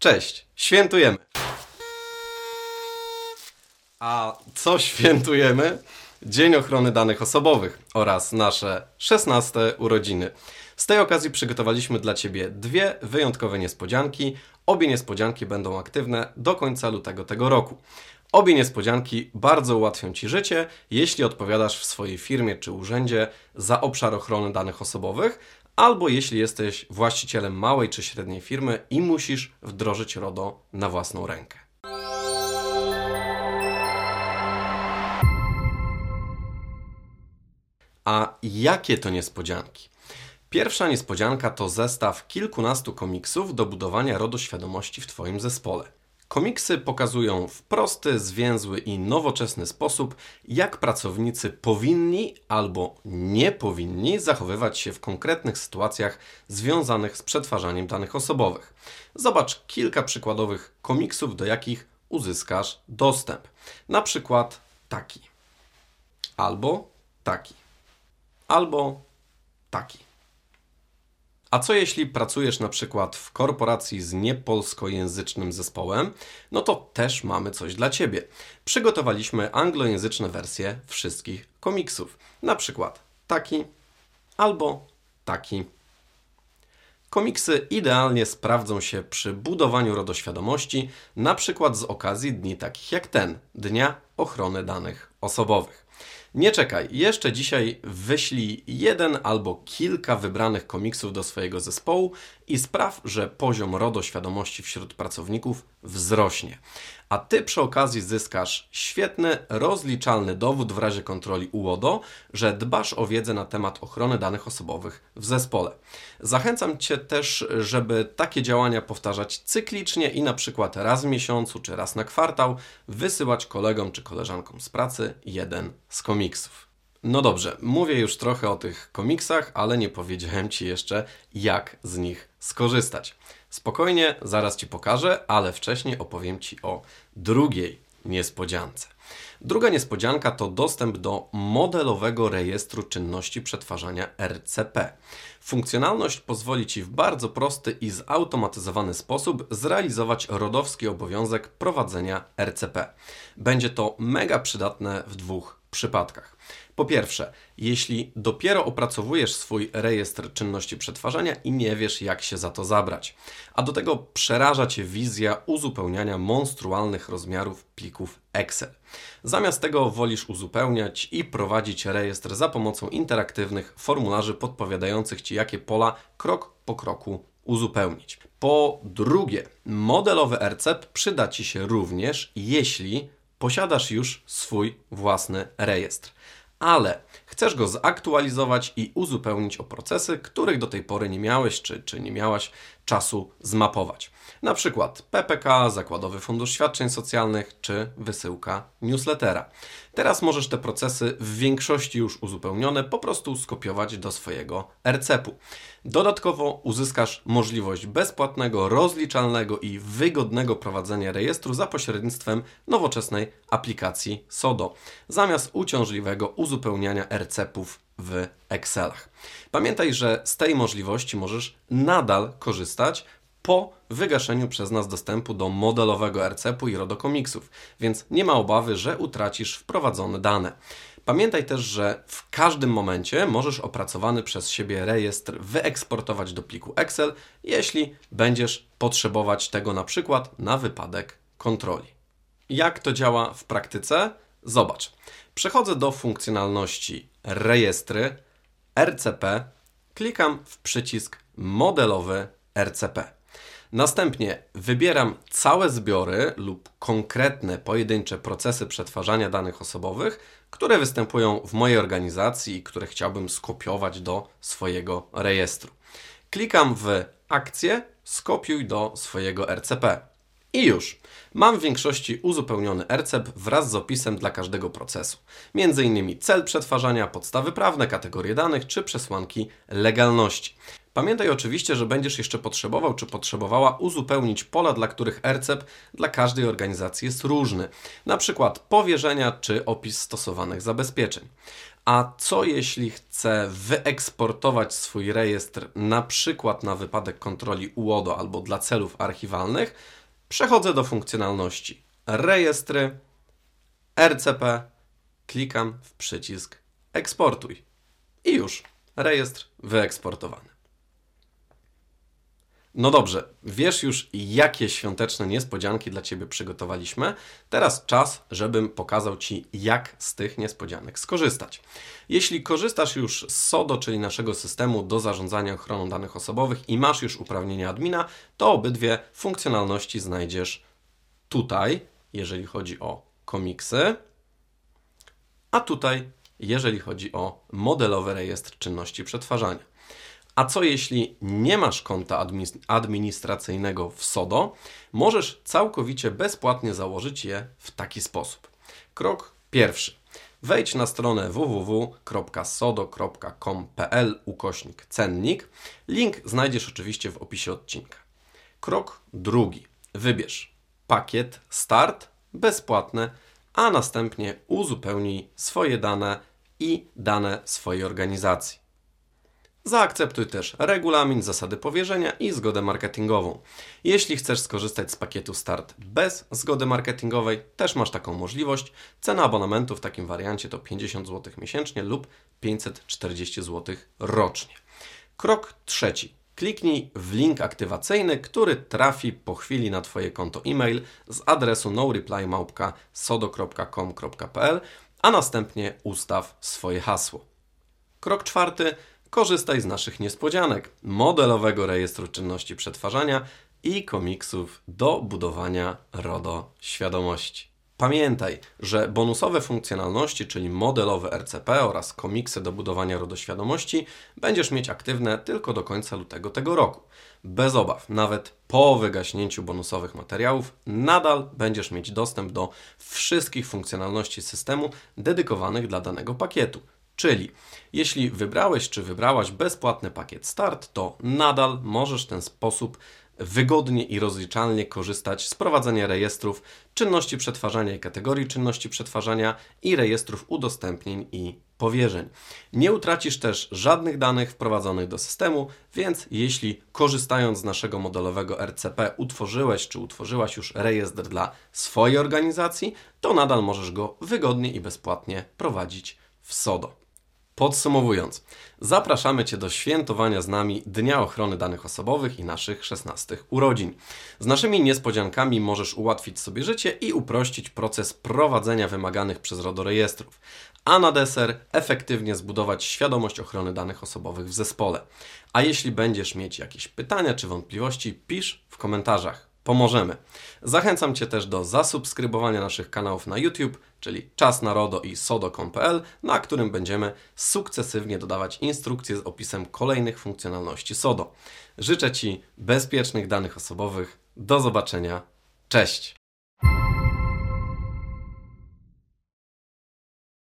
Cześć, świętujemy. A co świętujemy? Dzień Ochrony Danych Osobowych oraz nasze 16 urodziny. Z tej okazji przygotowaliśmy dla Ciebie dwie wyjątkowe niespodzianki. Obie niespodzianki będą aktywne do końca lutego tego roku. Obie niespodzianki bardzo ułatwią Ci życie, jeśli odpowiadasz w swojej firmie czy urzędzie za obszar ochrony danych osobowych, albo jeśli jesteś właścicielem małej czy średniej firmy i musisz wdrożyć RODO na własną rękę. A jakie to niespodzianki? Pierwsza niespodzianka to zestaw kilkunastu komiksów do budowania RODO świadomości w Twoim zespole. Komiksy pokazują w prosty, zwięzły i nowoczesny sposób, jak pracownicy powinni albo nie powinni zachowywać się w konkretnych sytuacjach związanych z przetwarzaniem danych osobowych. Zobacz kilka przykładowych komiksów, do jakich uzyskasz dostęp. Na przykład taki, albo taki, albo taki. A co jeśli pracujesz na przykład w korporacji z niepolskojęzycznym zespołem? No to też mamy coś dla Ciebie. Przygotowaliśmy anglojęzyczne wersje wszystkich komiksów. Na przykład taki albo taki. Komiksy idealnie sprawdzą się przy budowaniu rodoświadomości, na przykład z okazji dni takich jak ten Dnia Ochrony Danych Osobowych. Nie czekaj, jeszcze dzisiaj wyślij jeden albo kilka wybranych komiksów do swojego zespołu i spraw, że poziom RODO świadomości wśród pracowników wzrośnie. A Ty przy okazji zyskasz świetny, rozliczalny dowód w razie kontroli UODO, że dbasz o wiedzę na temat ochrony danych osobowych w zespole. Zachęcam Cię też, żeby takie działania powtarzać cyklicznie i na przykład raz w miesiącu czy raz na kwartał wysyłać kolegom czy koleżankom z pracy jeden z komiksów. No dobrze, mówię już trochę o tych komiksach, ale nie powiedziałem Ci jeszcze, jak z nich skorzystać. Spokojnie, zaraz Ci pokażę, ale wcześniej opowiem Ci o drugiej niespodziance. Druga niespodzianka to dostęp do modelowego rejestru czynności przetwarzania RCP. Funkcjonalność pozwoli Ci w bardzo prosty i zautomatyzowany sposób zrealizować rodowski obowiązek prowadzenia RCP. Będzie to mega przydatne w dwóch przypadkach. Po pierwsze, jeśli dopiero opracowujesz swój rejestr czynności przetwarzania i nie wiesz, jak się za to zabrać, a do tego przeraża Cię wizja uzupełniania monstrualnych rozmiarów plików Excel. Zamiast tego wolisz uzupełniać i prowadzić rejestr za pomocą interaktywnych formularzy podpowiadających Ci, jakie pola krok po kroku uzupełnić. Po drugie, modelowy RCEP przyda Ci się również, jeśli posiadasz już swój własny rejestr ale chcesz go zaktualizować i uzupełnić o procesy, których do tej pory nie miałeś czy, czy nie miałaś czasu zmapować. Na przykład PPK, Zakładowy Fundusz Świadczeń Socjalnych czy wysyłka newslettera. Teraz możesz te procesy w większości już uzupełnione po prostu skopiować do swojego RCEP-u. Dodatkowo uzyskasz możliwość bezpłatnego, rozliczalnego i wygodnego prowadzenia rejestru za pośrednictwem nowoczesnej aplikacji SODO, zamiast uciążliwego uzupełniania RCEP-ów w Excelach. Pamiętaj, że z tej możliwości możesz nadal korzystać po wygaszeniu przez nas dostępu do modelowego RCEP-u i RODO komiksów, więc nie ma obawy, że utracisz wprowadzone dane. Pamiętaj też, że w każdym momencie możesz opracowany przez siebie rejestr wyeksportować do pliku Excel, jeśli będziesz potrzebować tego na przykład na wypadek kontroli. Jak to działa w praktyce? Zobacz. Przechodzę do funkcjonalności rejestry RCP, klikam w przycisk modelowy RCP. Następnie wybieram całe zbiory lub konkretne pojedyncze procesy przetwarzania danych osobowych, które występują w mojej organizacji i które chciałbym skopiować do swojego rejestru. Klikam w akcję skopiuj do swojego RCP. I już. Mam w większości uzupełniony RCEP wraz z opisem dla każdego procesu. Między innymi cel przetwarzania, podstawy prawne, kategorie danych czy przesłanki legalności. Pamiętaj oczywiście, że będziesz jeszcze potrzebował czy potrzebowała uzupełnić pola, dla których RCEP dla każdej organizacji jest różny, na przykład powierzenia czy opis stosowanych zabezpieczeń. A co jeśli chcę wyeksportować swój rejestr na przykład na wypadek kontroli UODO albo dla celów archiwalnych? Przechodzę do funkcjonalności rejestry, RCP, klikam w przycisk eksportuj i już rejestr wyeksportowany. No dobrze, wiesz już, jakie świąteczne niespodzianki dla Ciebie przygotowaliśmy. Teraz czas, żebym pokazał Ci, jak z tych niespodzianek skorzystać. Jeśli korzystasz już z SODO, czyli naszego systemu do zarządzania ochroną danych osobowych i masz już uprawnienia admina, to obydwie funkcjonalności znajdziesz tutaj, jeżeli chodzi o komiksy, a tutaj, jeżeli chodzi o modelowy rejestr czynności przetwarzania. A co jeśli nie masz konta administracyjnego w SODO? Możesz całkowicie bezpłatnie założyć je w taki sposób. Krok pierwszy. Wejdź na stronę www.sodo.com.pl ukośnik cennik. Link znajdziesz oczywiście w opisie odcinka. Krok drugi. Wybierz pakiet Start bezpłatne, a następnie uzupełnij swoje dane i dane swojej organizacji. Zaakceptuj też regulamin, zasady powierzenia i zgodę marketingową. Jeśli chcesz skorzystać z pakietu Start bez zgody marketingowej, też masz taką możliwość. Cena abonamentu w takim wariancie to 50 zł miesięcznie lub 540 zł rocznie. Krok trzeci. Kliknij w link aktywacyjny, który trafi po chwili na Twoje konto e-mail z adresu noreply.sodo.com.pl, a następnie ustaw swoje hasło. Krok czwarty korzystaj z naszych niespodzianek, modelowego rejestru czynności przetwarzania i komiksów do budowania RODO świadomości. Pamiętaj, że bonusowe funkcjonalności, czyli modelowe RCP oraz komiksy do budowania RODO świadomości będziesz mieć aktywne tylko do końca lutego tego roku. Bez obaw, nawet po wygaśnięciu bonusowych materiałów, nadal będziesz mieć dostęp do wszystkich funkcjonalności systemu dedykowanych dla danego pakietu. Czyli jeśli wybrałeś czy wybrałaś bezpłatny pakiet Start, to nadal możesz w ten sposób wygodnie i rozliczalnie korzystać z prowadzenia rejestrów czynności przetwarzania i kategorii czynności przetwarzania i rejestrów udostępnień i powierzeń. Nie utracisz też żadnych danych wprowadzonych do systemu, więc jeśli korzystając z naszego modelowego RCP utworzyłeś czy utworzyłaś już rejestr dla swojej organizacji, to nadal możesz go wygodnie i bezpłatnie prowadzić w SODO. Podsumowując, zapraszamy Cię do świętowania z nami Dnia Ochrony Danych Osobowych i naszych 16 urodzin. Z naszymi niespodziankami możesz ułatwić sobie życie i uprościć proces prowadzenia wymaganych przez RODO rejestrów, a na deser efektywnie zbudować świadomość ochrony danych osobowych w zespole. A jeśli będziesz mieć jakieś pytania czy wątpliwości, pisz w komentarzach pomożemy. Zachęcam Cię też do zasubskrybowania naszych kanałów na YouTube, czyli Czas Narodo i sodo.pl, na którym będziemy sukcesywnie dodawać instrukcje z opisem kolejnych funkcjonalności SODO. Życzę Ci bezpiecznych danych osobowych. Do zobaczenia. Cześć!